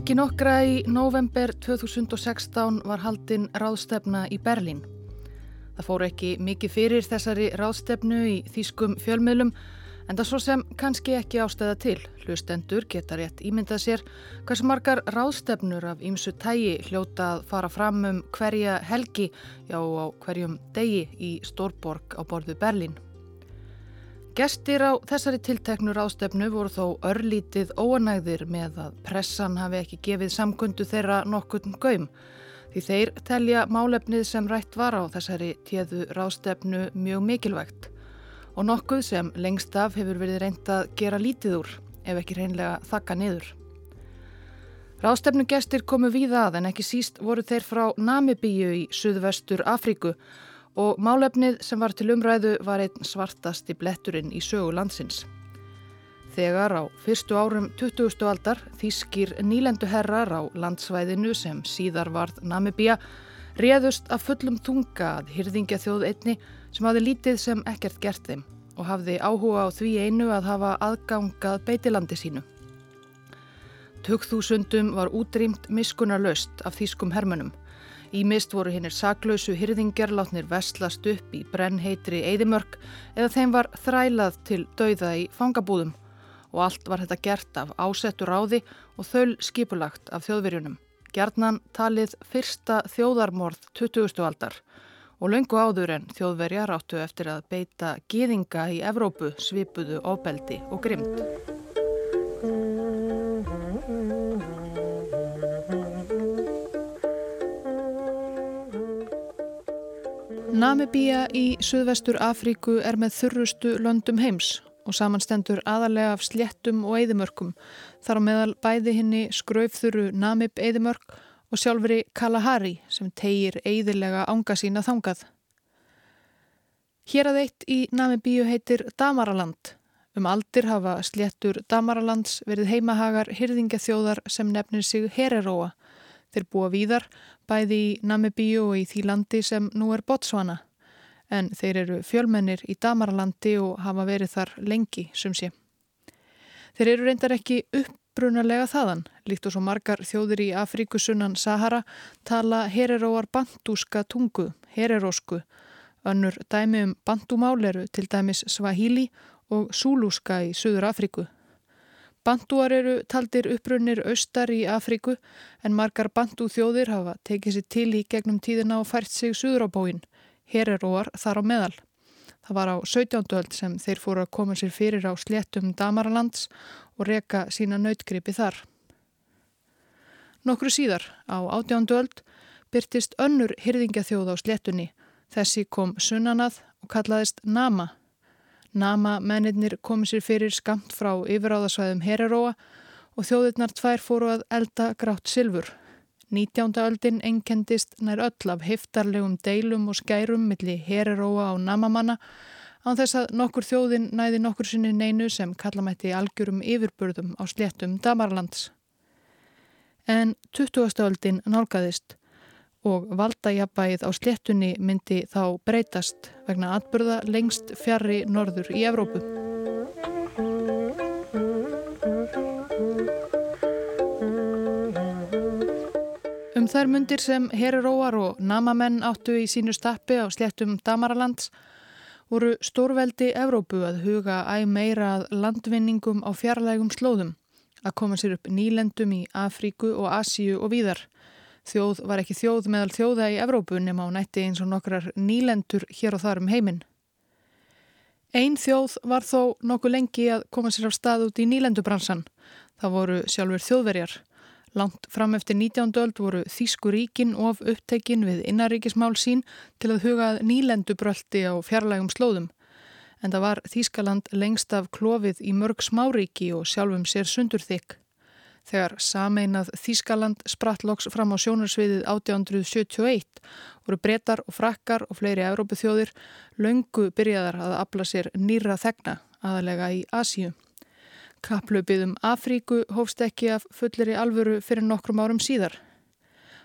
Helgi nokkra í november 2016 var haldinn ráðstefna í Berlín. Það fóru ekki mikið fyrir þessari ráðstefnu í þýskum fjölmiðlum en það svo sem kannski ekki ástæða til. Hlustendur geta rétt ímyndað sér hvers margar ráðstefnur af ýmsu tægi hljóta að fara fram um hverja helgi, já á hverjum degi í Stórborg á borðu Berlín. Gestir á þessari tilteknu ráðstefnu voru þó örlítið óanægðir með að pressan hafi ekki gefið samkundu þeirra nokkurn gaum því þeir telja málefnið sem rætt var á þessari tíðu ráðstefnu mjög mikilvægt og nokkuð sem lengst af hefur verið reynd að gera lítið úr ef ekki reynlega þakka niður. Ráðstefnu gestir komu víða að en ekki síst voru þeir frá Namibíu í Suðvestur Afríku og málefnið sem var til umræðu var einn svartasti bletturinn í sögu landsins. Þegar á fyrstu árum 20. aldar þýskir nýlendu herrar á landsvæðinu sem síðar varð Namibíja réðust af fullum þunga að hyrðingja þjóð einni sem hafði lítið sem ekkert gert þeim og hafði áhuga á því einu að hafa aðgangað beitilandi sínu. Tökþúsundum var útrýmt miskunarlaust af þýskum hermönum Í mist voru hinnir saklausu hyrðingjar látnir vestlast upp í brennheitri eðimörk eða þeim var þrælað til dauða í fangabúðum og allt var þetta gert af ásettur áði og þöl skipulagt af þjóðverjunum. Gjarnan talið fyrsta þjóðarmorð 20. aldar og löngu áður en þjóðverja ráttu eftir að beita gýðinga í Evrópu svipuðu ofbeldi og grimd. Namibíja í Suðvestur Afríku er með þurrustu löndum heims og samanstendur aðalega af sléttum og eðimörkum þar á meðal bæði henni skraufþuru Namib eðimörk og sjálfri Kalahari sem tegir eðilega ánga sína þangað. Hér að eitt í Namibíu heitir Damaraland. Um aldir hafa sléttur Damaralands verið heimahagar hyrðingjathjóðar sem nefnir sig Hereróa Þeir búa víðar, bæði í Namibíu og í því landi sem nú er Botswana, en þeir eru fjölmennir í Damarlandi og hafa verið þar lengi, sem sé. Þeir eru reyndar ekki uppbrunalega þaðan, líkt og svo margar þjóðir í Afríkusunnan Sahara tala hereróar bantúska tungu, hererósku, önnur dæmi um bantúmáleru til dæmis Swahili og Súlúska í Suður Afríku. Bantúar eru taldir upprunnir austar í Afríku en margar bantú þjóðir hafa tekið sér til í gegnum tíðina og fært sig suður á bóin, hereróar þar á meðal. Það var á 17. öld sem þeir fóru að koma sér fyrir á sléttum Damaralands og reka sína nautgripi þar. Nokkru síðar, á 18. öld, byrtist önnur hyrðingjathjóð á sléttunni. Þessi kom sunnanað og kallaðist Nama Nama mennirnir komið sér fyrir skamt frá yfiráðasvæðum Hereróa og þjóðirnar tvær fóru að elda grátt silfur. 19. öldin ennkendist nær öll af heftarlegum deilum og skærum millir Hereróa á Namamanna án þess að nokkur þjóðin næði nokkur sinni neinu sem kallamætti algjörum yfirburðum á sléttum Damarlands. En 20. öldin nálgæðist og valdajabæð á sléttunni myndi þá breytast vegna atbyrða lengst fjari norður í Evrópu. Um þær myndir sem heriróar og namamenn áttu í sínu stappi á sléttum Damaralands voru stórveldi Evrópu að huga æg meira að landvinningum á fjarlægum slóðum, að koma sér upp nýlendum í Afríku og Asíu og víðar. Þjóð var ekki þjóð meðal þjóða í Evrópu nema á nætti eins og nokkrar nýlendur hér og þar um heiminn. Einn þjóð var þó nokkuð lengi að koma sér af stað út í nýlendubransan. Það voru sjálfur þjóðverjar. Langt fram eftir 19. öld voru Þísku ríkin of upptekinn við innaríkismál sín til að hugað nýlendubröldi á fjarlægum slóðum. En það var Þískaland lengst af klófið í mörg smáríki og sjálfum sér sundurþykk. Þegar sameinað Þískaland sprattloks fram á sjónarsviðið 1871 voru brettar og frakkar og fleiri Evrópuþjóðir löngu byrjaðar að afla sér nýra þegna aðalega í Asíu. Kaplöpið um Afríku hófst ekki af fullri alvöru fyrir nokkrum árum síðar.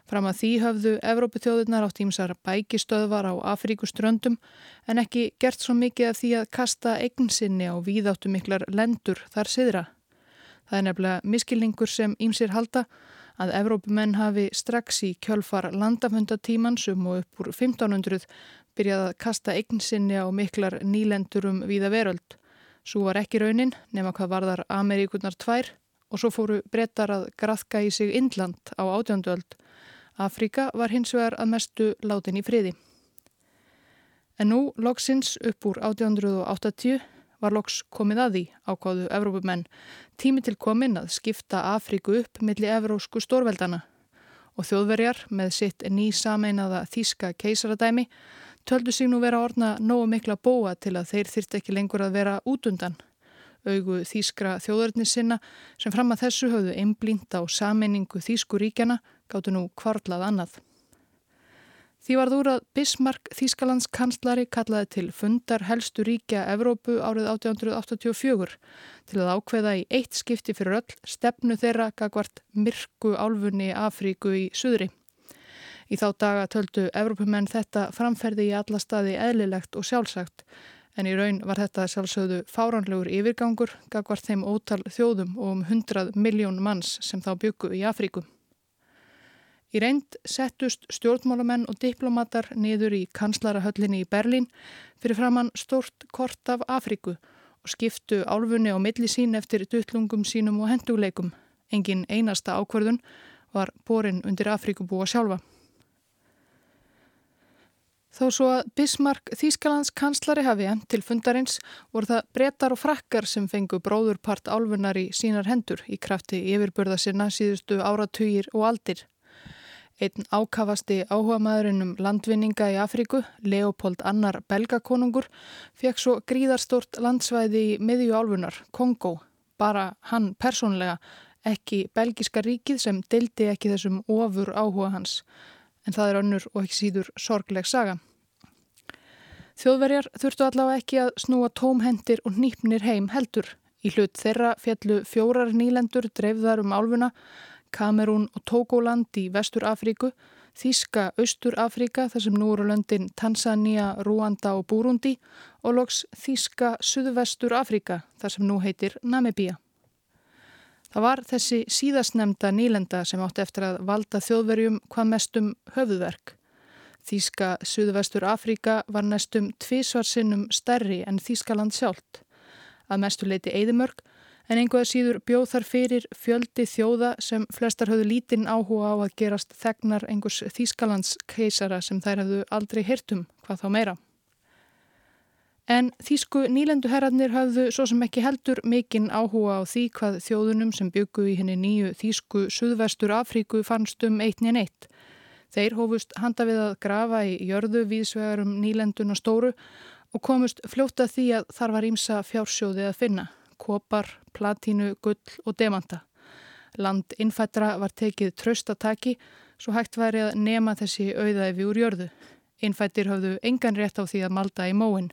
Fram að því höfðu Evrópuþjóðirnar átt ímsar bækistöðvar á Afríkuströndum en ekki gert svo mikið af því að kasta eignsinni á víðáttu miklar lendur þar siðra. Það er nefnilega miskilningur sem ímsir halda að Evrópumenn hafi strax í kjölfar landaföndatímansum og upp úr 1500 byrjað að kasta eignsinni á miklar nýlendurum víða veröld. Svo var ekki raunin nema hvað varðar Ameríkunar tvær og svo fóru brettar að graðka í sig Indland á átjönduöld. Afrika var hins vegar að mestu látin í friði. En nú, loksins upp úr 1880 var loks komið að því ákváðu Evrópumenn tími til komin að skipta Afríku upp millir evrósku stórveldana og þjóðverjar með sitt ný sameinaða þíska keisaradæmi töldu sig nú vera orna nógu mikla bóa til að þeir þyrst ekki lengur að vera útundan. Augu þískra þjóðverðni sinna sem fram að þessu höfðu einblínt á sameiningu þísku ríkjana gáttu nú kvarlað annað. Því varð úr að Bismarck Þískalands kanslari kallaði til fundar helstu ríkja Evrópu árið 1884 til að ákveða í eitt skipti fyrir öll stefnu þeirra gagvart myrku álfunni Afríku í suðri. Í þá daga töldu Evrópumenn þetta framferði í alla staði eðlilegt og sjálfsagt en í raun var þetta sjálfsögðu fáránlegur yfirgangur gagvart þeim ótal þjóðum og um 100 miljón manns sem þá byggu í Afríku. Í reynd settust stjórnmálamenn og diplomatar niður í kanslarahöllinni í Berlín fyrir framann stort kort af Afriku og skiptu álfunni á milli sín eftir duttlungum sínum og henduleikum. Engin einasta ákverðun var borin undir Afrikubúa sjálfa. Þó svo að Bismarck Þýskalands kanslari hafi til fundarins voru það brettar og frakkar sem fengu bróðurpart álfunnar í sínar hendur í krafti yfirbörða sinna síðustu áratugir og aldir. Einn ákavasti áhuga maðurinn um landvinninga í Afríku, Leopold Annar belgakonungur, fekk svo gríðarstort landsvæði í miðju álfunar, Kongo. Bara hann persónlega, ekki belgiska ríkið sem deildi ekki þessum ofur áhuga hans. En það er önnur og ekki síður sorgleg saga. Þjóðverjar þurftu allavega ekki að snúa tómhendir og nýpnir heim heldur. Í hlut þeirra fjallu fjórar nýlendur dreifðar um álfuna Kamerún og Tógóland í Vestur Afríku, Þíska Austur Afríka þar sem nú eru löndin Tansania, Ruanda og Burundi og loks Þíska Suðvestur Afríka þar sem nú heitir Namibíja. Það var þessi síðastnemda nýlenda sem átti eftir að valda þjóðverjum hvað mestum höfuðverk. Þíska Suðvestur Afríka var næstum tvísvarsinnum stærri en Þískaland sjálft. Að mestu leiti Eidimörg en einhverja síður bjóð þar fyrir fjöldi þjóða sem flestar höfðu lítinn áhuga á að gerast þegnar einhvers Þýskalands keisara sem þær hafðu aldrei hirtum, hvað þá meira. En Þýsku nýlenduherrarnir hafðu svo sem ekki heldur mikinn áhuga á því hvað þjóðunum sem byggu í henni nýju Þýsku Suðvestur Afríku fannst um eitnin eitt. Þeir hófust handa við að grafa í jörðu viðsvegarum nýlenduna stóru og komust fljóta því að þar var ímsa fjársjóði að finna kopar, platínu, gull og demanta. Land innfættra var tekið tröstataki svo hægt væri að nema þessi auðæfi úr jörðu. Innfættir hafðu engan rétt á því að malda í móin.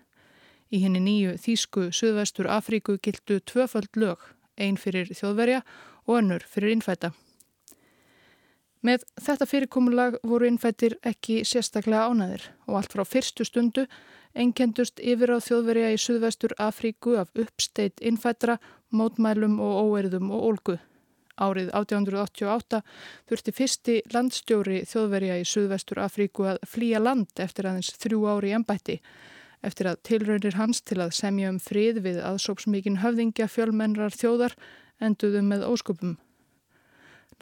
Í henni nýju Þísku Suðvestur Afríku gildu tvöföld lög, einn fyrir þjóðverja og önnur fyrir innfætta. Með þetta fyrirkomulag voru innfættir ekki sérstaklega ánaðir og allt frá fyrstu stundu Enkendust yfir á þjóðverja í Suðvestur Afríku af uppsteitt innfættra, mótmælum og óerðum og ólgu. Árið 1888 þurfti fyrsti landstjóri þjóðverja í Suðvestur Afríku að flýja land eftir aðeins þrjú ári í ennbætti, eftir að tilraunir hans til að semja um frið við aðsópsmíkin höfðingja fjölmennrar þjóðar enduðu með óskupum.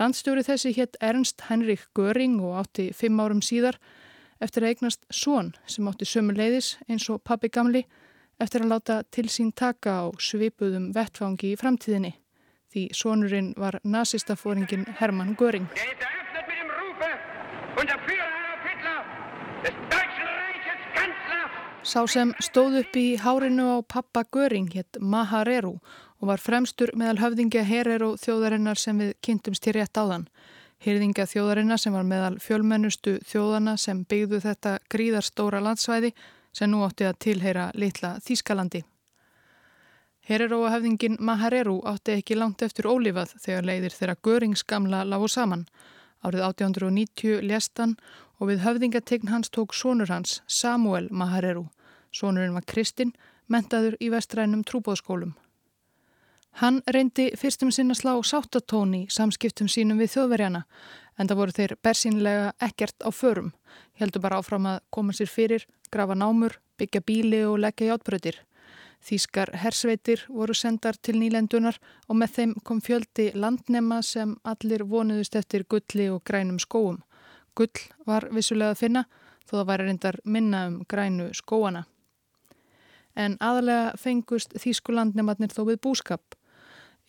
Landstjóri þessi hétt Ernst Henrik Göring og átti fimm árum síðar eftir að eignast són sem átti sömu leiðis eins og pabbi gamli eftir að láta til sín taka á svipuðum vettfangi í framtíðinni því sónurinn var nazistafóringin Hermann Göring. Sá sem stóð upp í hárinu á pappa Göring hétt Mahareru og var fremstur meðal höfðingja Herero þjóðarinnar sem við kynntumst til rétt áðan. Hyrðingja þjóðarina sem var meðal fjölmennustu þjóðana sem byggðu þetta gríðarstóra landsvæði sem nú átti að tilheyra litla Þískalandi. Hereróahefðingin Mahareru átti ekki langt eftir ólifað þegar leiðir þeirra göringsgamla lágu saman. Árið 1890 lestan og við höfðingategn hans tók sónur hans Samuel Mahareru. Sónurinn var Kristinn, mentaður í vestrænum trúbóðskólum. Hann reyndi fyrstum sinna slá sáttatóni samskiptum sínum við þjóðverjana en það voru þeir bersínlega ekkert á förum. Heldur bara áfram að koma sér fyrir, grafa námur, byggja bíli og leggja játbröðir. Þískar hersveitir voru sendar til nýlendunar og með þeim kom fjöldi landnema sem allir vonuðust eftir gulli og grænum skóum. Gull var vissulega að finna þó það væri reyndar minna um grænu skóana. En aðalega fengust þýsku landnematnir þó við búskap.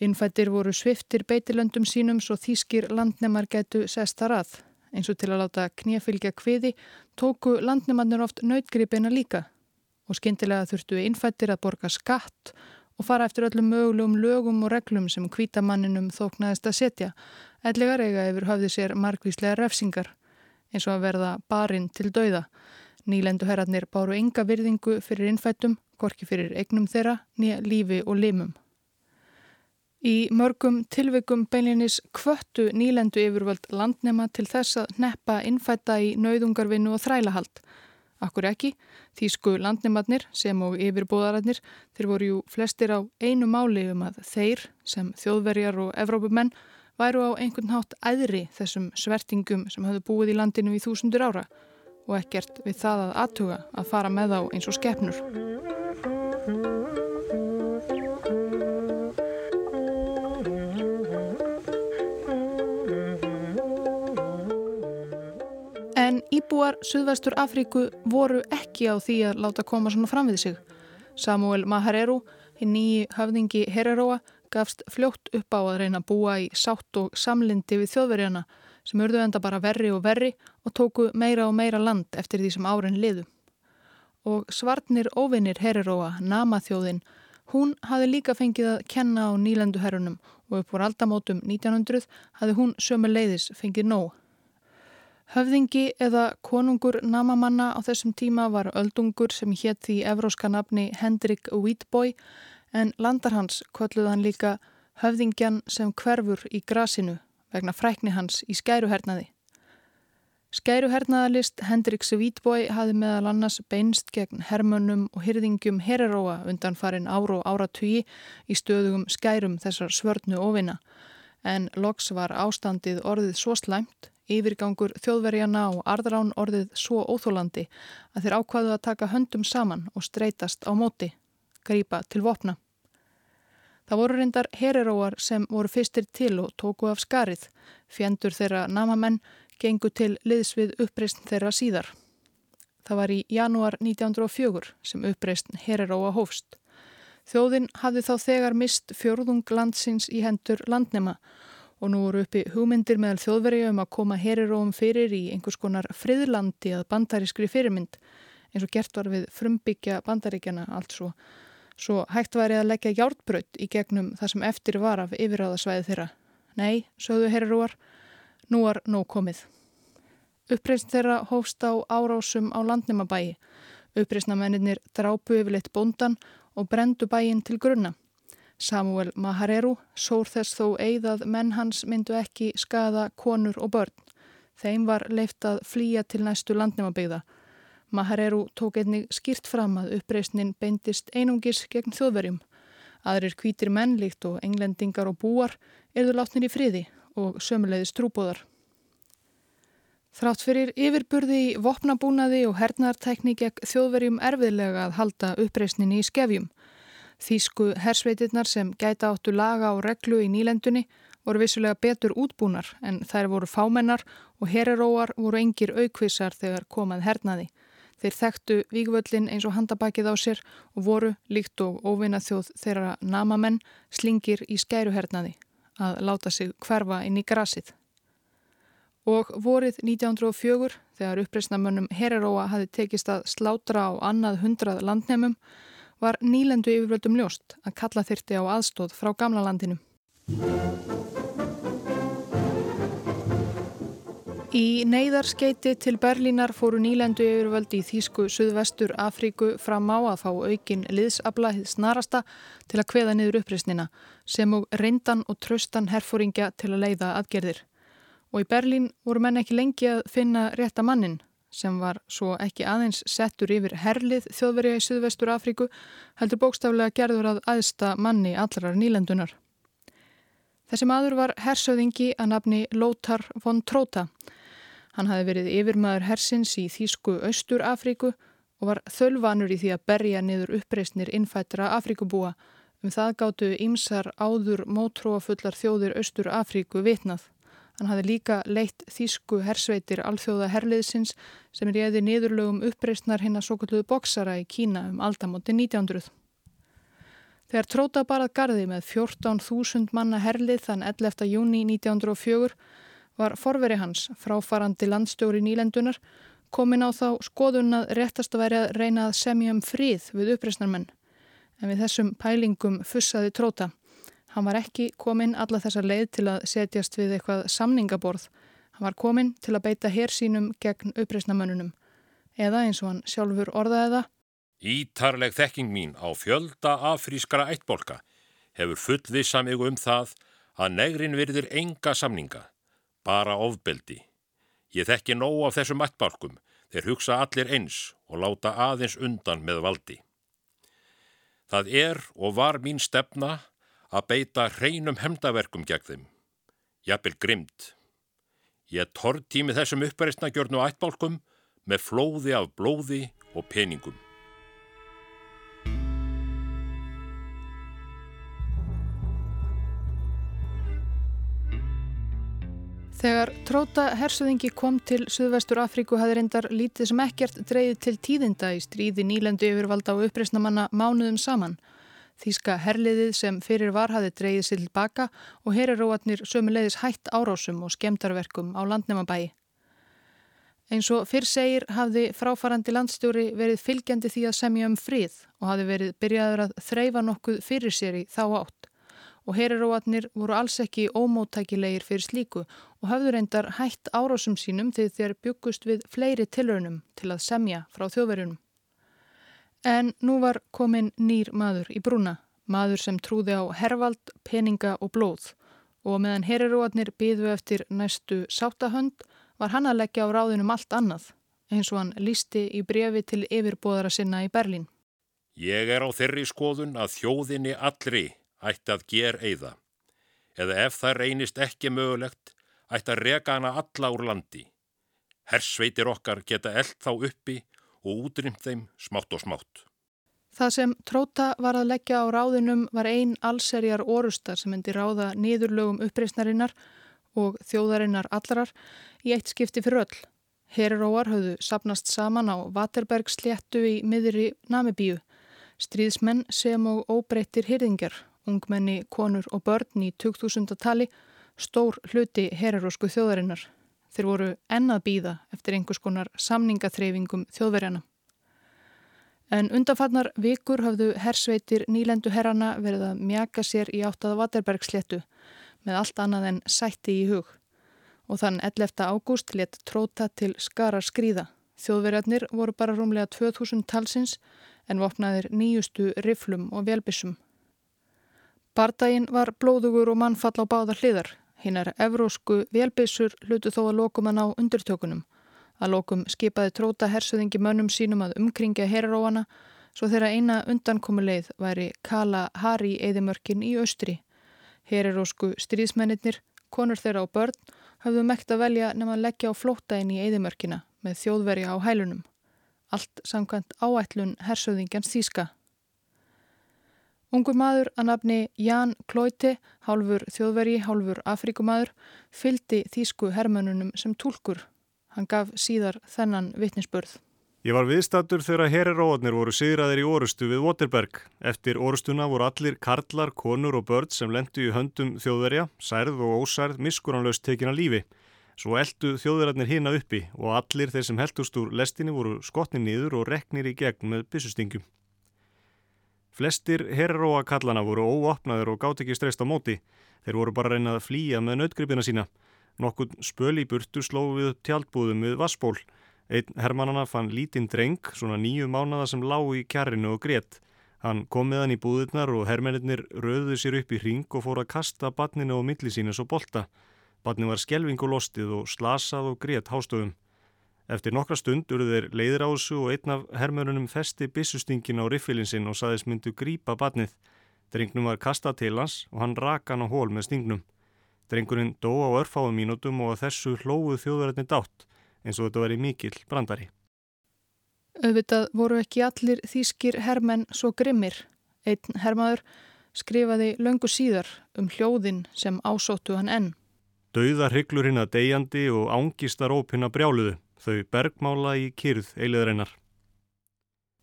Innfættir voru sviftir beitilöndum sínum svo þýskir landnemar getu sestar að. Eins og til að láta knjafylgja kviði tóku landnematnir oft nautgripina líka og skindilega þurftu innfættir að borga skatt og fara eftir öllum mögulegum lögum og reglum sem kvítamanninum þóknaðist að setja, ellegar eiga yfir hafði sér margvíslega refsingar eins og að verða barinn til dauða. Nýlendu herratnir báru enga virðingu fyrir innfættum, gorki fyrir eignum þeirra, nýja lífi og limum. Í mörgum tilvikum beinlinis kvöttu nýlendu yfirvöld landnema til þess að neppa innfætta í nauðungarvinnu og þrælahald. Akkur ekki, þýsku landnematnir sem og yfirbúðararnir, þeir voru jú flestir á einu máli um að þeir sem þjóðverjar og evrópumenn væru á einhvern hátt æðri þessum svertingum sem hafðu búið í landinu í þúsundur ára og ekkert við það að aðtuga að fara með þá eins og skefnur. En íbúar Suðvestur Afríku voru ekki á því að láta koma svona fram við sig. Samuel Mahareru, hinn nýji höfðingi Hereroa, gafst fljótt upp á að reyna að búa í sátt og samlindi við þjóðverjana sem urðu enda bara verri og verri og tóku meira og meira land eftir því sem árin liðu. Og svartnir óvinnir Heriróa, Namaþjóðin, hún hafi líka fengið að kenna á nýlenduherrunum og upp voru aldamótum 1900 hafi hún sömu leiðis fengið nóg. Höfðingi eða konungur namamanna á þessum tíma var öldungur sem hétt því evróska nafni Hendrik Wheatboy en landar hans kolluð hann líka höfðingjan sem hverfur í grasinu vegna frækni hans í skæruhernaði. Skæruhernaðalist Hendriks Vítbói hafi meðal annars beinst gegn hermönnum og hyrðingjum heraróa undan farin ára og áratugji í stöðugum skærum þessar svörnu ofina en loks var ástandið orðið svo slæmt, yfirgangur þjóðverjana og arðrán orðið svo óþólandi að þeir ákvaðu að taka höndum saman og streytast á móti, grípa til vopna. Það voru reyndar hereróar sem voru fyrstir til og tóku af skarið. Fjendur þeirra namamenn gengu til liðsvið uppreysn þeirra síðar. Það var í janúar 1904 sem uppreysn hereróa hófst. Þjóðin hafði þá þegar mist fjörðung landsins í hendur landnema og nú voru uppi hugmyndir meðal þjóðverja um að koma hereróum fyrir í einhvers konar friðlandi að bandarískri fyrirmynd eins og gert var við frumbyggja bandaríkjana allt svo svo hægt væri að leggja hjártbrödd í gegnum það sem eftir var af yfiráðasvæði þeirra. Nei, sögðu herrarúar, nú er nóg komið. Uppreist þeirra hófst á árásum á landnumabæi. Uppreistnamennir drápu yfirleitt bóndan og brendu bæin til grunna. Samuel Mahareru sór þess þó eigðað menn hans myndu ekki skada konur og börn. Þeim var leift að flýja til næstu landnumabygða Mahareru tók einnig skýrt fram að uppreysnin beindist einungis gegn þjóðverjum. Aðrir kvítir mennlíkt og englendingar og búar erðu látnir í friði og sömuleiðis trúbóðar. Þrátt fyrir yfirburði í vopnabúnaði og hernartækni gegn þjóðverjum erfiðlega að halda uppreysninni í skefjum. Þýsku hersveitirnar sem gæta áttu laga og reglu í nýlendunni voru vissulega betur útbúnar en þær voru fámennar og hereróar voru engir aukvisar þegar komað hernaði. Þeir þekktu vígvöllin eins og handabakið á sér og voru, líkt og óvinna þjóð þeirra namamenn, slingir í skæruhernaði að láta sig hverfa inn í grasið. Og vorið 1904, þegar uppreysnamönnum Hereróa hafi tekist að slátra á annað hundrað landnemum, var nýlendu yfirvöldum ljóst að kalla þyrti á aðstóð frá gamla landinu. Í neyðarskeiti til Berlínar fóru nýlendu yfirvöldi í Þýsku Suðvestur Afríku fram á að fá aukin liðsabla hið snarasta til að kveða niður uppreysnina sem og reyndan og tröstan herfóringja til að leiða aðgerðir. Og í Berlín voru menn ekki lengi að finna rétta mannin. Sem var svo ekki aðeins settur yfir herlið þjóðverja í Suðvestur Afríku heldur bókstaflega gerður að aðsta manni allrar nýlendunar. Þessi maður var hersöðingi að nafni Lóthar von Tróta. Hann hafi verið yfirmaður hersins í Þýsku Östur Afríku og var þölvanur í því að berja niður uppreysnir innfættra Afríkubúa. Um það gáttu ímsar áður mótróafullar þjóðir Östur Afríku vitnað. Hann hafði líka leitt þýsku hersveitir alþjóða herliðsins sem er ég eði niðurlögum uppreysnar hinn að svo kalluðu boksara í Kína um aldamóti 1900. Þegar tróta barað gardi með 14.000 manna herlið þann 11. júni 1904 var forveri hans, fráfarandi landstjóri nýlendunar, komin á þá skoðun að réttast að væri að reyna að semja um frið við uppreysnarmenn. En við þessum pælingum fussaði tróta. Hann var ekki kominn alla þessa leið til að setjast við eitthvað samningaborð. Hann var kominn til að beita hér sínum gegn uppreysnamönnunum. Eða eins og hann sjálfur orðaði það. Ítarleg þekking mín á fjölda afrískara eittbolka hefur fullvisa mig um það að negrin virðir enga samninga, bara ofbeldi. Ég þekki nóg af þessum eittbolkum, þeir hugsa allir eins og láta aðeins undan með valdi. Það er og var mín stefna að beita hreinum hemdaverkum gegn þeim. Jafnvel grimd. Ég tortími þessum uppreistna gjörnu ættbálkum með flóði af blóði og peningum. Þegar tróta hersuðingi kom til Suðvestur Afríku hafði reyndar lítið sem ekkert dreyið til tíðinda í stríði nýlendu yfirvalda og uppreistnamanna mánuðum saman. Þíska herliðið sem fyrir var hafi dreyið sér tilbaka og heriróatnir sömulegis hætt árásum og skemdarverkum á landnemabæi. Eins og fyrr segir hafði fráfarandi landstjóri verið fylgjandi því að semja um frið og hafði verið byrjaður að þreyfa nokkuð fyrir sér í þá átt. Og heriróatnir voru alls ekki ómóttækilegir fyrir slíku og hafðu reyndar hætt árásum sínum þegar þeir byggust við fleiri tilraunum til að semja frá þjóðverjunum. En nú var komin nýr maður í brúna, maður sem trúði á hervald, peninga og blóð og meðan heriróatnir byðu eftir næstu sátahönd var hann að leggja á ráðinum allt annað, eins og hann lísti í brefi til yfirbóðara sinna í Berlín. Ég er á þeirri skoðun að þjóðinni allri ætti að ger eiða, eða ef það reynist ekki mögulegt ætti að reka hana alla úr landi. Hersveitir okkar geta eld þá uppi og útrymt þeim smátt og smátt. Það sem Tróta var að leggja á ráðinum var ein allserjar orustar sem endi ráða niðurlögum uppreysnarinnar og þjóðarinnar allarar í eitt skipti fyrir öll. Heriróar höfðu sapnast saman á Vaterberg sléttu í miðri Namibíu. Stríðsmenn sem og óbreyttir hyrðingar, ungmenni, konur og börn í 2000. tali, stór hluti herirósku þjóðarinnar. Þeir voru ennað býða eftir einhvers konar samningaþreyfingum þjóðverjana. En undanfarnar vikur hafðu hersveitir nýlendu herrana verið að mjaka sér í áttaða Vaterbergsléttu með allt annað en sætti í hug. Og þann 11. ágúst let tróta til skarar skrýða. Þjóðverjarnir voru bara rúmlega 2000 talsins en vopnaðir nýjustu riflum og velbissum. Bardaginn var blóðugur og mannfall á báða hliðar Hinnar evrósku velbissur hlutu þó að lokum að ná undirtökunum. Að lokum skipaði tróta hersuðingi mönnum sínum að umkringja herróana svo þeirra eina undankomuleið væri Kala Hari eðimörkin í austri. Hererósku stríðsmennir, konur þeirra og börn hafðu mekt að velja nefn að leggja á flóta inn í eðimörkina með þjóðverja á hælunum. Allt samkvæmt áætlun hersuðingjans þýska. Ungur maður að nafni Jan Klóiti, hálfur þjóðveri, hálfur Afrikumadur, fyldi þýsku hermönunum sem tólkur. Hann gaf síðar þennan vittnisspörð. Ég var viðstattur þegar herriróðnir voru sigraðir í orustu við Waterberg. Eftir orustuna voru allir karlar, konur og börn sem lendu í höndum þjóðverja, særð og ósærð, miskuranlaust tekin að lífi. Svo eldu þjóðverjarnir hina uppi og allir þeir sem heldust úr lestinni voru skotni nýður og reknir í gegn með byssustingum. Flestir herróakallana voru óopnaður og gátt ekki streyst á móti. Þeir voru bara reynað að flýja með nautgripina sína. Nokkur spöl í burtu sló við tjaldbúðum við vassból. Einn hermannana fann lítinn dreng, svona nýju mánada sem lág í kjarrinu og grétt. Hann kom með hann í búðirnar og hermennir röðuð sér upp í hring og fór að kasta batninu og milli sína svo bolta. Batni var skjelving og lostið og slasað og grétt hástöðum. Eftir nokkra stund urðu þeir leiðir ásu og einn af hermörunum festi bissustingin á riffilin sinn og saðist myndu grípa badnið. Drengnum var kastað til hans og hann raka hann á hól með stingnum. Drengurinn dó á örfáum mínútum og þessu hlóðu þjóðverðinni dátt eins og þetta var í mikil brandari. Auðvitað voru ekki allir þýskir hermenn svo grimmir. Einn hermaður skrifaði löngu síðar um hljóðin sem ásóttu hann enn. Dauða hryglurinn að deyjandi og ángistar ópina brjáluðu, þau bergmála í kyrð eiliðreinar.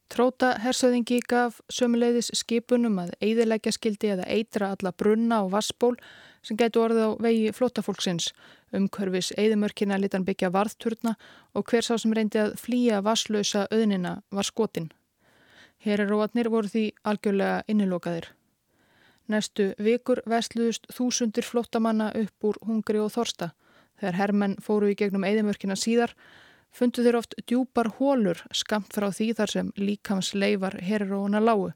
Tróta hersöðingi gaf sömuleiðis skipunum að eidilegja skildi eða eitra alla brunna og vassból sem getur orðið á vegi flótafólksins. Umkörfis eidimörkina litan byggja varðturna og hver sá sem reyndi að flýja vasslösa öðnina var skotin. Heriróatnir voru því algjörlega innilokaðir. Næstu vikur vestluðust þúsundir flótamanna upp úr hungri og þorsta. Þegar hermenn fóru í gegnum eidimörkina síðar fundu þeir oft djúpar hólur skamt frá því þar sem líkams leifar herróuna lágu.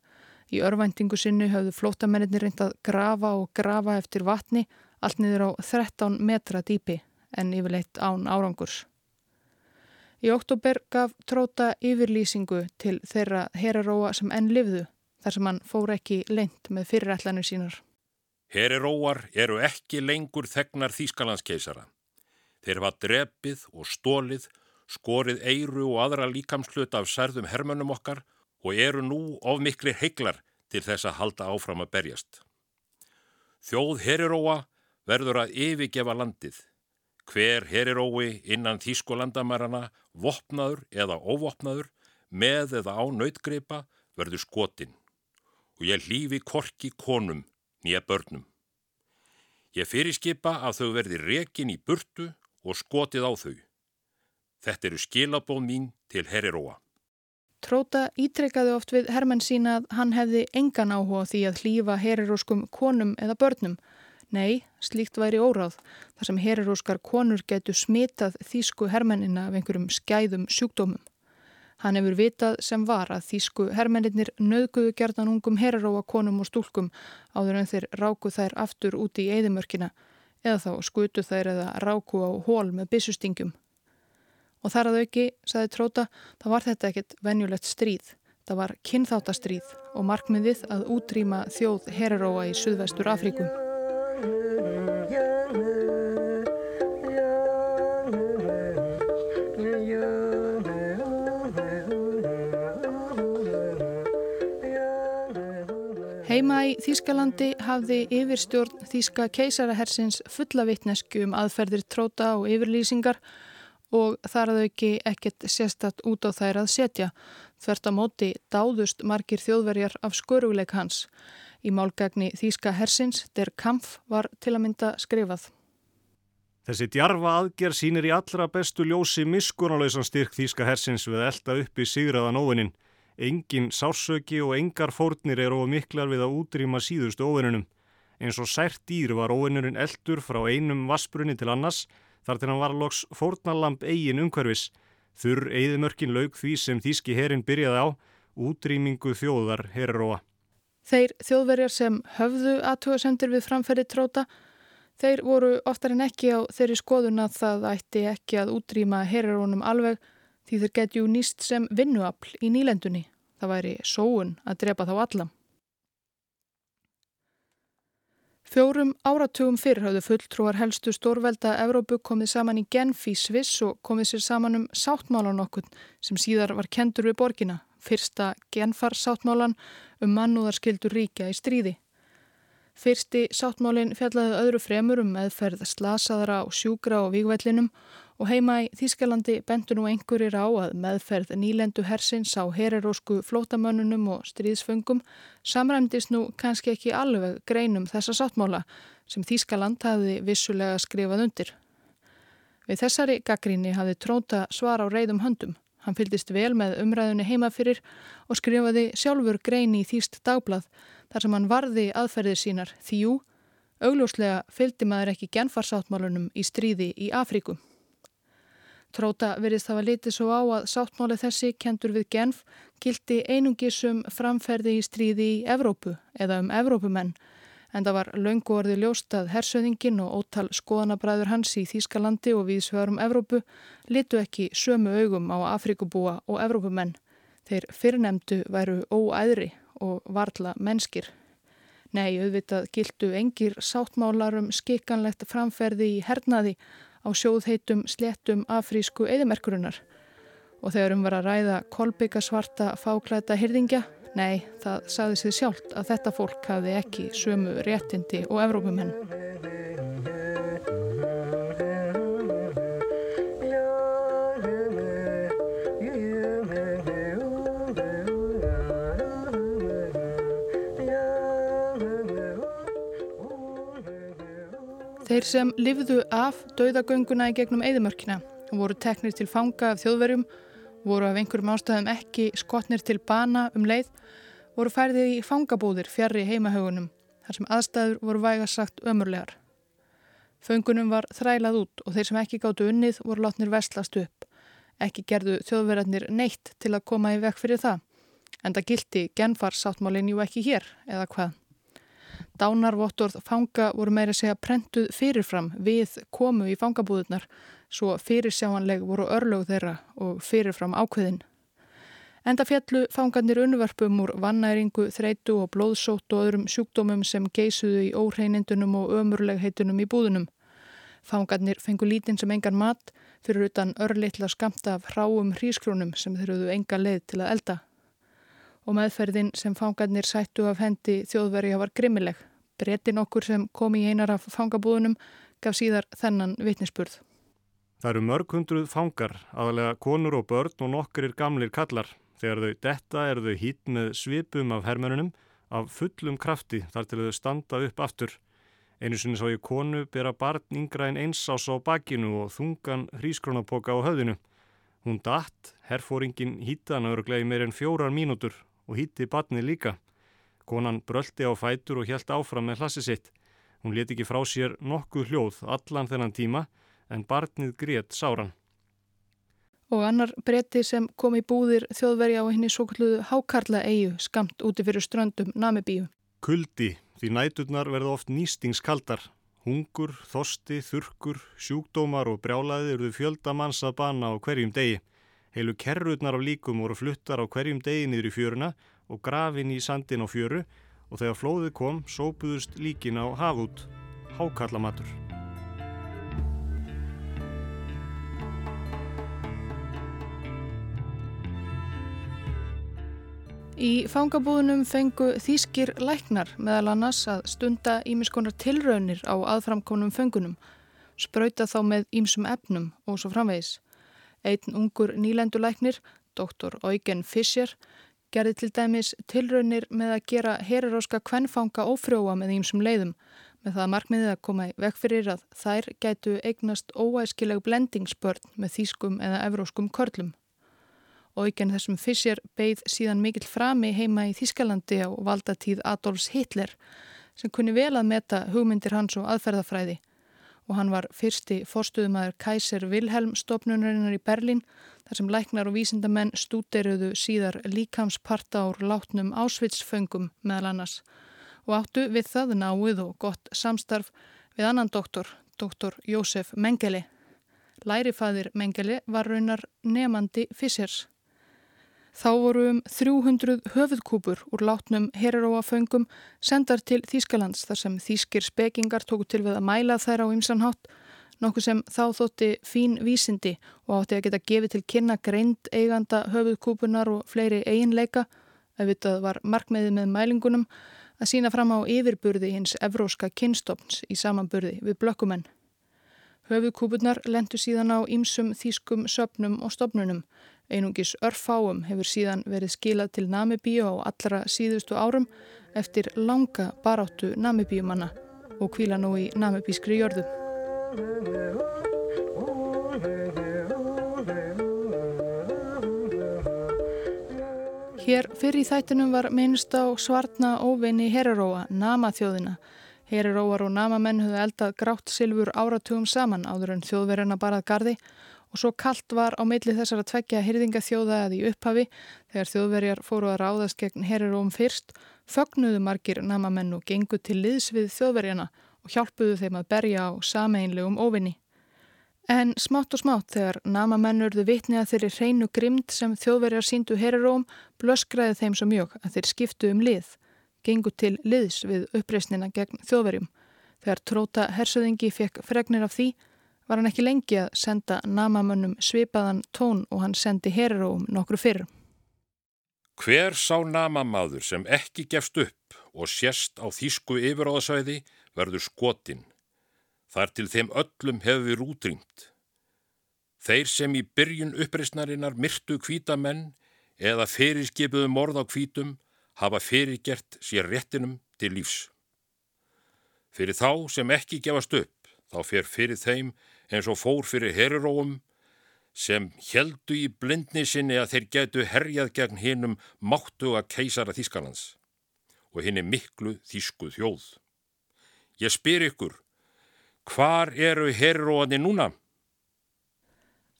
Í örvæntingu sinni höfðu flótamennir reynd að grafa og grafa eftir vatni allt niður á 13 metra dýpi en yfirleitt án árangurs. Í oktober gaf tróta yfirlýsingu til þeirra herróa sem enn livðu þar sem hann fór ekki lengt með fyrirætlanir sínar. Herróar eru ekki lengur þegnar Þýskalandskeisara. Þeir var drepið og stólið skorið eiru og aðra líkamslut af særðum hermönum okkar og eru nú of mikli heiklar til þess að halda áfram að berjast. Þjóð heriróa verður að yfirgefa landið. Hver herirói innan þýskolandamærana, vopnaður eða óvopnaður, með eða á nautgreipa verður skotinn og ég hlýfi korki konum nýja börnum. Ég fyrirskipa að þau verði rekin í burtu og skotið á þau. Þetta eru skilabóð mín til Heriróa. Tróta ítrekkaði oft við Hermann sína að hann hefði engan áhuga því að hlýfa heriróskum konum eða börnum. Nei, slíkt væri óráð þar sem heriróskar konur getur smitað þýsku hermennina af einhverjum skæðum sjúkdómum. Hann hefur vitað sem var að þýsku hermenninir nöðguðu gerðan ungum heriróa konum og stúlkum áður en þeir ráku þær aftur úti í eðimörkina eða þá skutu þær eða ráku á hól með byssustingum. Og þar að auki, saði Tróta, þá var þetta ekkit venjulegt stríð. Það var kynþáttastríð og markmiðið að útrýma þjóð heraróa í Suðvestur Afríkum. Heima í Þýskalandi hafði yfirstjórn Þýska keisarahersins fulla vittnesku um aðferðir tróta og yfirlýsingar og þar að auki ekkert sérstatt út á þær að setja. Þvert á móti dáðust margir þjóðverjar af sköruleik hans. Í málgagni Þýska hersins, der kampf, var til að mynda skrifað. Þessi djarfa aðgerð sínir í allra bestu ljósi miskunalauðsan styrk Þýska hersins við elda upp í sigraðan óvinnin. Engin sársöki og engar fórnir eru of miklar við að útrýma síðustu óvinnunum. Eins og sært dýr var óvinnurinn eldur frá einum vassbrunni til annars þar til hann var loks fórnalamb eigin umhverfis. Þurr eigðimörkin laug því sem Þíski herin byrjaði á, útrýmingu þjóðar herróa. Þeir þjóðverjar sem höfðu aðtúasendir við framferði tróta, þeir voru oftar en ekki á þeirri skoðun að það ætti ekki að útrýma herrónum alveg því þeir getju nýst sem vinnuafl í nýlendunni. Það væri sóun að drepa þá allam. Fjórum áratugum fyrr hafðu fulltrúar helstu stórvelda Evrópu komið saman í Genf í Sviss og komið sér saman um sáttmálan okkur sem síðar var kendur við borgina, fyrsta Genfar sáttmálan um mannúðarskildur ríkja í stríði. Fyrsti sáttmálin fjallaði öðru fremur um meðferð slasaðara og sjúgra á vígvellinum og heima í Þískalandi bentur nú einhverjir á að meðferð nýlendu hersins á hererósku flótamönnunum og stríðsföngum samræmdist nú kannski ekki alveg greinum þessa sáttmála sem Þískaland hafi vissulega skrifað undir. Við þessari gaggríni hafi tróta svar á reyðum höndum. Hann fyldist vel með umræðunni heimafyrir og skrifaði sjálfur greini í Þýst dagblað þar sem hann varði aðferðir sínar þjú, augljóslega fyldi maður ekki genfarsáttmálunum í stríði í Afríku. Tróta verðist hafa litið svo á að sáttmáli þessi kentur við Genf gildi einungisum framferði í stríði í Evrópu eða um Evrópumenn En það var laungu orði ljóst að hersöðingin og ótal skoðanabræður hans í Þýskalandi og viðsvegarum Evrópu litu ekki sömu augum á Afrikubúa og Evrópumenn. Þeir fyrirnemdu væru óæðri og varla mennskir. Nei, auðvitað gildu engir sáttmálarum skikanlegt framferði í hernaði á sjóðheitum sléttum afrísku eðimerkurunar. Og þegar um var að ræða kolbygga svarta fáklæta hyrðingja, nei, það sagði sig sjálft að þetta fólk hafði ekki sömu réttindi og Evrópumenn. Þeir sem livðu af dauðagönguna í gegnum eðimörkina voru teknir til fanga af þjóðverjum, voru af einhverjum ástæðum ekki skotnir til bana um leið, voru færðið í fangabúðir fjarrri heimahögunum, þar sem aðstæður voru vægasagt ömurlegar. Föngunum var þrælað út og þeir sem ekki gáttu unnið voru látnir vestlast upp. Ekki gerðu þjóðverjarnir neitt til að koma í vekk fyrir það, en það gildi genfarsáttmálinn jú ekki hér, eða hvað. Dánarvottorð fanga voru meira segja prentuð fyrirfram við komu í fangabúðunar svo fyrirsjáanleg voru örlög þeirra og fyrirfram ákveðin. Enda fjallu fangarnir unnverfum úr vannæringu, þreitu og blóðsótt og öðrum sjúkdómum sem geisuðu í óhreinindunum og ömurlegheitunum í búðunum. Fangarnir fengu lítinn sem engan mat fyrir utan örlittla skamta af hráum hrísklónum sem þeir höfðu enga leið til að elda og meðferðin sem fangarnir sættu af hendi þjóðverja var grimmileg. Bretin okkur sem kom í einar af fangabúðunum gaf síðar þennan vitnisspurð. Það eru mörg hundruð fangar, aðalega konur og börn og nokkur er gamlir kallar. Þegar þau detta eru þau hít með svipum af hermönunum af fullum krafti þar til þau standa upp aftur. Einu sinni sá ég konu bera barn yngra en eins ás á bakinu og þungan hrískronapoka á höfðinu. Hún datt, herfóringin hýtaðan örglega í meir en fjórar mínútur og hýtti batni líka. Konan bröldi á fætur og helt áfram með hlassi sitt. Hún leti ekki frá sér nokkuð hljóð allan þennan tíma en barnið grét sáran. Og annar bretti sem kom í búðir þjóðverja á henni svo kalluðu hákarla eigu skamt úti fyrir ströndum Namibíu. Kuldi, því næturnar verða oft nýstingskaldar. Hungur, þosti, þurkur, sjúkdómar og brjálaði eruðu fjöldamanns að bana á hverjum degi. Heilu kerrutnar af líkum voru fluttar á hverjum degi niður í fjöruna og grafin í sandin á fjöru og þegar flóðið kom sópuðust líkin á hafút, hákallamatur. Í fangabúðunum fengu þýskir læknar meðal annars að stunda ímiskonar tilraunir á aðframkonum fengunum, spröyta þá með ímsum efnum og svo framvegis. Einn ungur nýlendulæknir, doktor Eugen Fischer, gerði til dæmis tilraunir með að gera heriróska kvennfanga ófrjóa með ímsum leiðum með það markmiðið að koma í vekk fyrir að þær gætu eignast óæskileg blendingsbörn með þýskum eða evróskum körlum. Eugen þessum Fischer beigð síðan mikill frami heima í Þýskalandi á valdatíð Adolfs Hitler sem kunni vel að meta hugmyndir hans og aðferðafræði og hann var fyrsti forstuðumæður Kaiser Wilhelm stopnunarinnar í Berlín þar sem læknar og vísindamenn stúderuðu síðar líkamsparta úr látnum ásvitsföngum meðal annars og áttu við það náið og gott samstarf við annan doktor, doktor Jósef Mengele. Lærifaðir Mengele var raunar nefandi Fissers. Þá voru um 300 höfuðkúpur úr látnum heraróaföngum sendar til Þýskalands þar sem þýskir spekingar tóku til við að mæla þær á ymsanhátt, nokkuð sem þá þótti fín vísindi og átti að geta gefið til kynna greind eiganda höfuðkúpunar og fleiri eiginleika, ef vitað var markmiðið með mælingunum, að sína fram á yfirburði hins evróska kynstofns í samanburði við blökkumenn. Höfuðkúpunar lendu síðan á ýmsum þýskum söpnum og stopnunum Einungis örfáum hefur síðan verið skilað til Namibíu á allra síðustu árum eftir langa baráttu Namibíumanna og kvíla nú í namibískri jörðu. Hér fyrir í þættinum var minnst á svartna óvinni Heraróa, Namaþjóðina. Heraróar og Namamenn höfðu eldað grátt silfur áratugum saman áður en þjóðverðina barað gardi og svo kallt var á milli þessar að tveggja hyrðingathjóða að í upphafi þegar þjóðverjar fóru að ráðast gegn heriróm fyrst fögnuðu margir namamenn og gengu til liðs við þjóðverjana og hjálpuðu þeim að berja á sameinlegum óvinni. En smátt og smátt þegar namamennurðu vitni að þeirri hreinu grimd sem þjóðverjar síndu herraróm blöskraði þeim svo mjög að þeir skiptu um lið, gengu til liðs við uppreysnina gegn þjóðverjum. Þegar tróta hersöðingi fekk fregnir af því var hann ekki lengi að senda namamönnum svipaðan tón og hann sendi herraróm nokkru fyrr. Hver sá namamaður sem ekki gefst upp og sérst á þýsku yfiráðasvæði verður skotinn. Þar til þeim öllum hefur við rútrýmt. Þeir sem í byrjun uppreysnarinnar myrtu kvítamenn eða fyrirskipuðu morð á kvítum hafa fyrirgert sér réttinum til lífs. Fyrir þá sem ekki gefast upp, þá fer fyrir þeim eins og fór fyrir heruróum sem heldu í blindni sinni að þeir getu herjað gegn hinnum máttu að keisara Þískanans og hinn er miklu þýsku þjóð. Ég spyr ykkur, hvar eru herróani núna?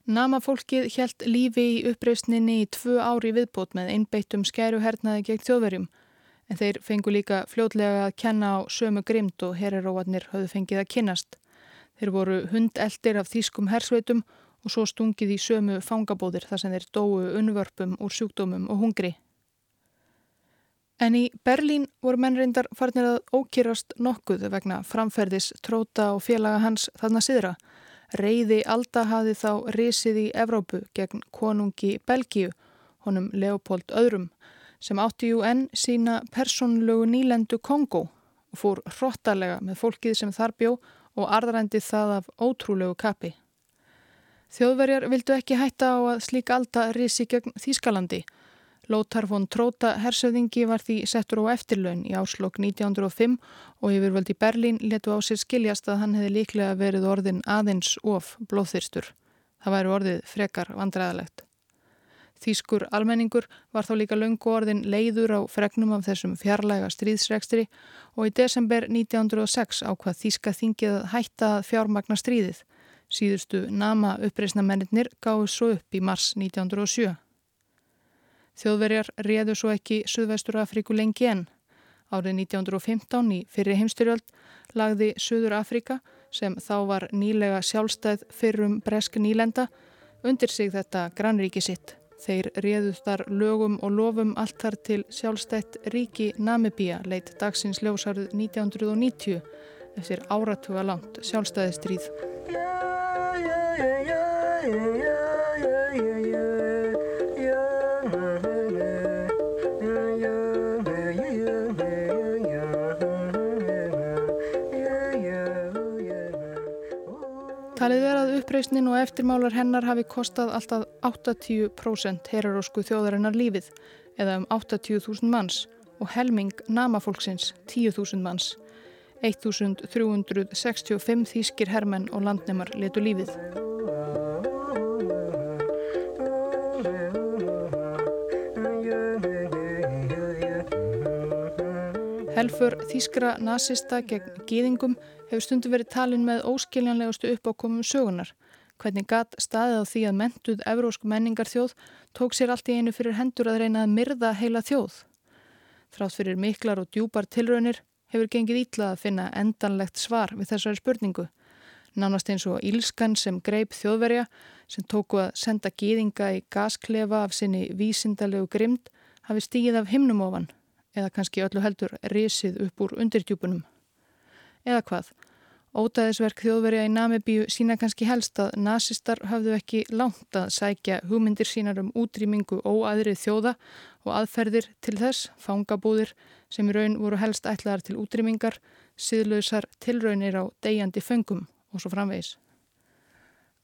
Namafólkið helt lífi í uppreysninni í tvö ári viðbót með einbeittum skæruhernaði gegn þjóðverjum en þeir fengu líka fljótlega að kenna á sömu grimt og herróanir höfðu fengið að kynnast. Þeir voru hundeldir af þýskum hersveitum og svo stungið í sömu fangabóðir þar sem þeir dóu unnvörpum úr sjúkdómum og hungri. En í Berlín voru mennrindar farnir að ókýrast nokkuð vegna framferðis tróta og félaga hans þarna siðra. Reyði Alda hafi þá risið í Evrópu gegn konungi Belgíu, honum Leopold Öðrum, sem átti jú enn sína persónlegu nýlendu Kongo og fór hrottalega með fólkið sem þar bjó og arðrændi það af ótrúlegu kapi. Þjóðverjar vildu ekki hætta á að slík alda risi gegn Þýskalandi. Lótar von Tróta hersöðingi var því settur á eftirlaun í áslokk 1905 og yfirvöldi Berlín letu á sér skiljast að hann hefði líklega verið orðin aðeins of blóðþyrstur. Það væri orðið frekar vandræðalegt. Þýskur almenningur var þá líka löngu orðin leiður á fregnum af þessum fjarlæga stríðsregstri og í desember 1906 ákvað Þýska þingið að hætta fjármagna stríðið. Síðustu nama uppreysnamennir gáðu svo upp í mars 1907. Þjóðverjar réðu svo ekki Suðvestur Afríku lengi enn. Árið 1915 í fyrri heimstyrjöld lagði Suður Afríka sem þá var nýlega sjálfstæð fyrrum bresk nýlenda undir sig þetta grannríki sitt. Þeir réðu þar lögum og lofum allt þar til sjálfstætt ríki Namibíja leitt dagsins ljósarð 1990 eftir áratuga langt sjálfstæðistríð. Talið er að uppreysnin og eftirmálar hennar hafi kostað alltaf 80% herarósku þjóðarinnar lífið eða um 80.000 manns og helming namafólksins 10.000 manns. 1365 þýskir hermenn og landnemar letu lífið. Helfur þýskra nazista gegn gýðingum hefur stundu verið talin með óskiljanlegustu uppákomum sögunar. Hvernig gatt staðið á því að mentuð evrósk menningar þjóð tók sér allt í einu fyrir hendur að reyna að myrða heila þjóð. Þrátt fyrir miklar og djúpar tilraunir hefur gengið ítla að finna endanlegt svar við þessari spurningu. Nánast eins og Ílskan sem greip þjóðverja sem tóku að senda gýðinga í gasklefa af sinni vísindalegu grimd hafi stígið af himnum ofan eða kannski öllu heldur risið upp úr undirdjúpunum. Eða hvað? Ótaðisverk þjóðverja í Namibíu sína kannski helst að nazistar hafðu ekki langt að sækja hugmyndir sínar um útrýmingu óaðrið þjóða og aðferðir til þess, fangabúðir sem í raun voru helst ætlaðar til útrýmingar, síðlausar tilraunir á degjandi föngum og svo framvegis.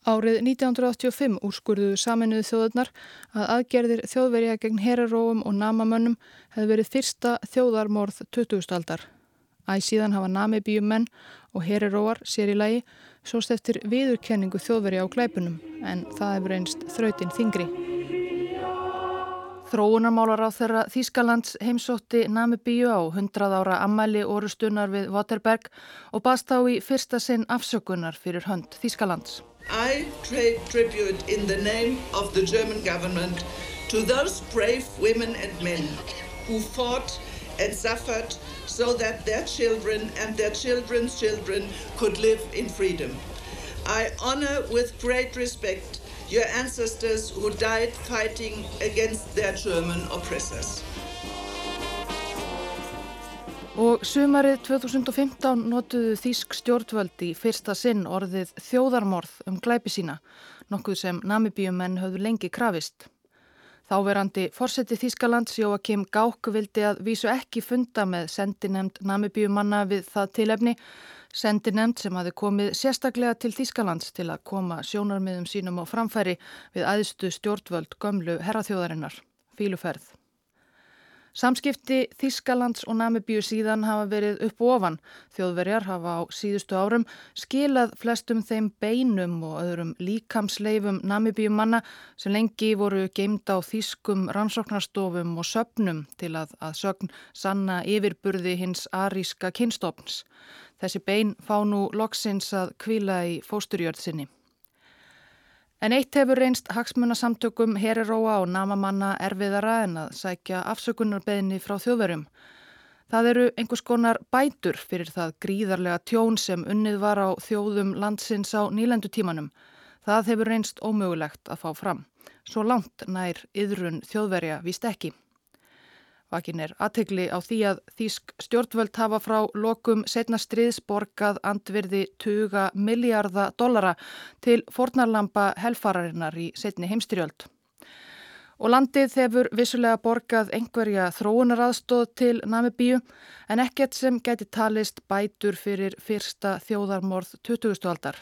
Árið 1985 úrskurðuðu saminuðu þjóðurnar að aðgerðir þjóðverja gegn heraróum og namamönnum hefði verið fyrsta þjóðarmorð 20. aldar. Æg síðan hafa namibíum menn og heraróar sér í lagi sóst eftir viðurkenningu þjóðverja á glæpunum en það hefur einst þrautinn þingri. Þróunarmálar á þeirra Þískalands heimsótti Namibíu á 100 ára ammæli orustunar við Waterberg og baðst á í fyrsta sinn afsökunar fyrir hönd Þískalands. I pay tribute in the name of the German government to those brave women and men who fought and suffered so that their children and their children's children could live in freedom. I honor with great respect your ancestors who died fighting against their German oppressors. Og sumarið 2015 notuðu Þísk stjórnvöld í fyrsta sinn orðið þjóðarmorð um glæpi sína, nokkuð sem namibíumenn höfðu lengi krafist. Þáverandi fórseti Þískalands Jóakim Gák vildi að vísu ekki funda með sendinemnd namibíumanna við það tilefni, sendinemnd sem hafi komið sérstaklega til Þískalands til að koma sjónarmiðum sínum á framfæri við aðstu stjórnvöld gömlu herraþjóðarinnar, fíluferð. Samskipti Þískalands og Namibíu síðan hafa verið upp og ofan. Þjóðverjar hafa á síðustu árum skilað flestum þeim beinum og öðrum líkamsleifum Namibíu manna sem lengi voru geimt á þýskum rannsóknarstofum og söpnum til að, að sögn sanna yfirburði hins aríska kynstofns. Þessi bein fá nú loksins að kvíla í fósturjörð sinni. En eitt hefur reynst hagsmunasamtökum heriróa og namamanna erfiðara en að sækja afsökunarbeðinni frá þjóðverjum. Það eru einhvers konar bætur fyrir það gríðarlega tjón sem unnið var á þjóðum landsins á nýlendutímanum. Það hefur reynst ómögulegt að fá fram. Svo langt nær yðrun þjóðverja víst ekki. Vakin er aðtegli á því að Þísk stjórnvöld hafa frá lokum setna stríðsborgað andvirði 20 miljardar dollara til fornarlampa helfararinnar í setni heimstyrjöld. Og landið hefur vissulega borgað einhverja þróunaraðstóð til Namibíu en ekkert sem geti talist bætur fyrir fyrsta þjóðarmorð 20. aldar.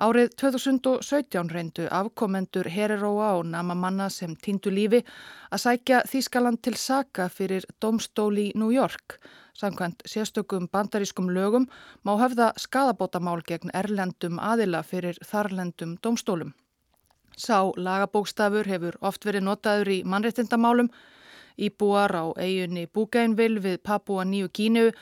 Árið 2017 reyndu afkomendur Heriróa og namamanna sem týndu lífi að sækja Þískaland til saka fyrir domstóli í New York. Samkvæmt sérstökum bandarískum lögum má höfða skadabótamál gegn erlendum aðila fyrir þarlendum domstólum. Sá lagabókstafur hefur oft verið notaður í mannrettindamálum. Íbúar á eiginni Búgænvil við Papua Nýju Kínu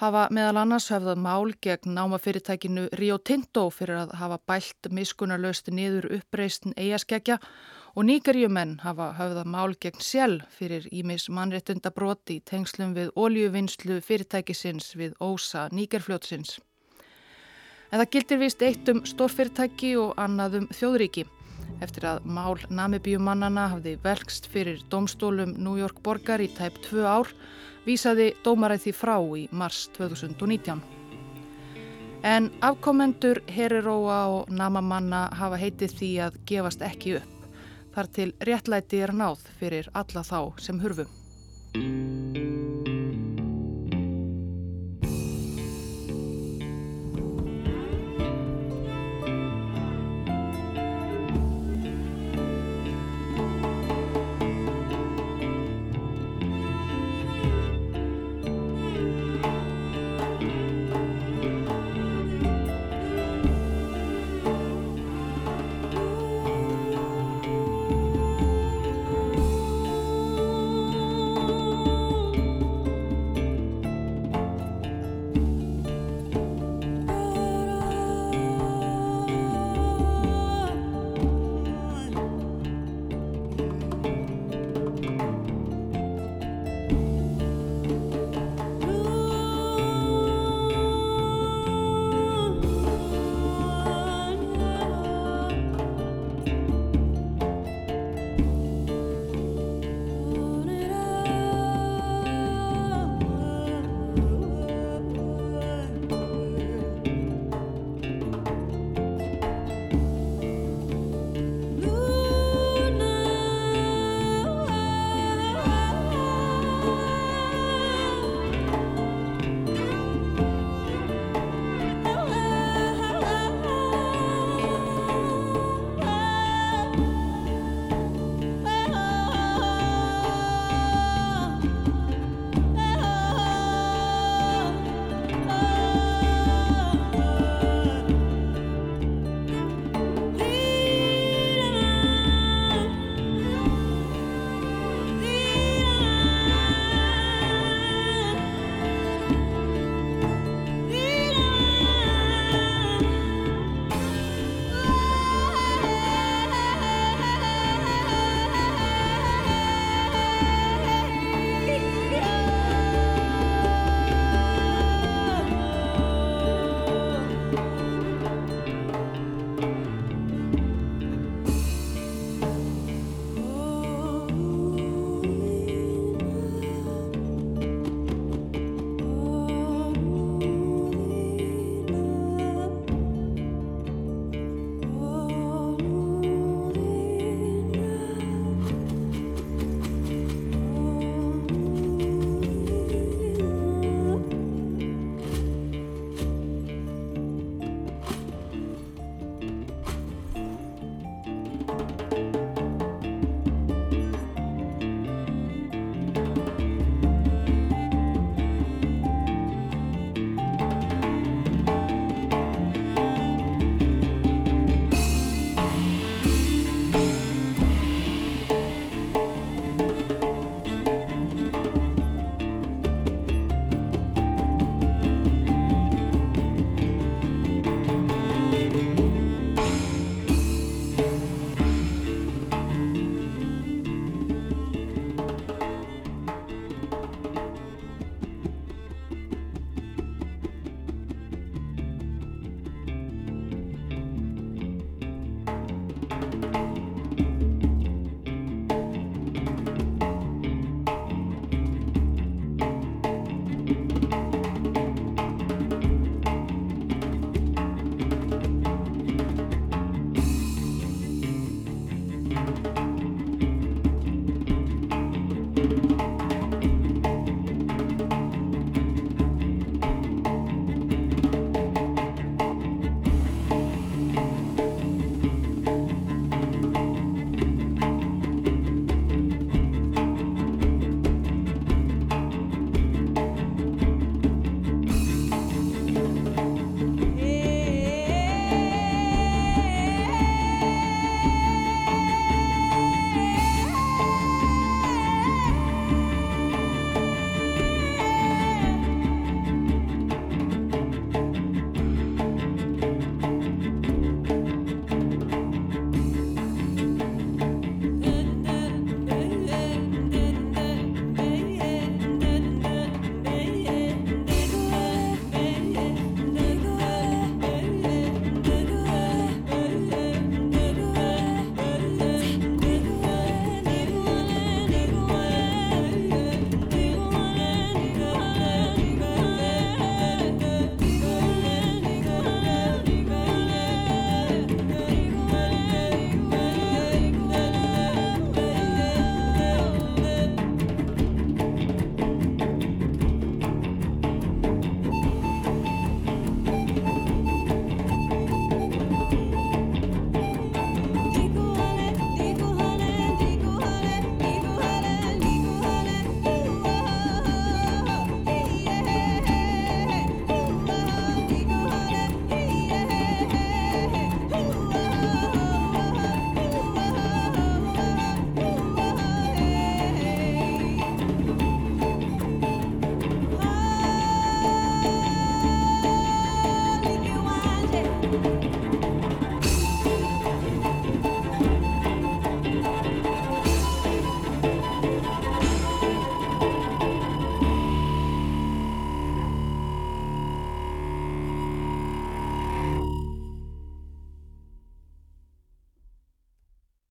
hafa meðal annars höfðað mál gegn námafyrirtækinu Rio Tinto fyrir að hafa bælt miskunarlöst niður uppreistin eigaskeggja og nýgarjumenn hafa höfðað mál gegn sjálf fyrir ímis mannrettunda broti í tengslum við oljuvinnslu fyrirtækisins við ósa nýgarfljótsins. En það gildir vist eitt um stórfyrirtæki og annað um þjóðríki. Eftir að mál namibíumannana hafði velkst fyrir domstólum New York borgar í tæp tvö ár vísaði dómaræð því frá í mars 2019. En afkomendur Heriróa og Namamanna hafa heitið því að gefast ekki upp. Þar til réttlæti er náð fyrir alla þá sem hurfu.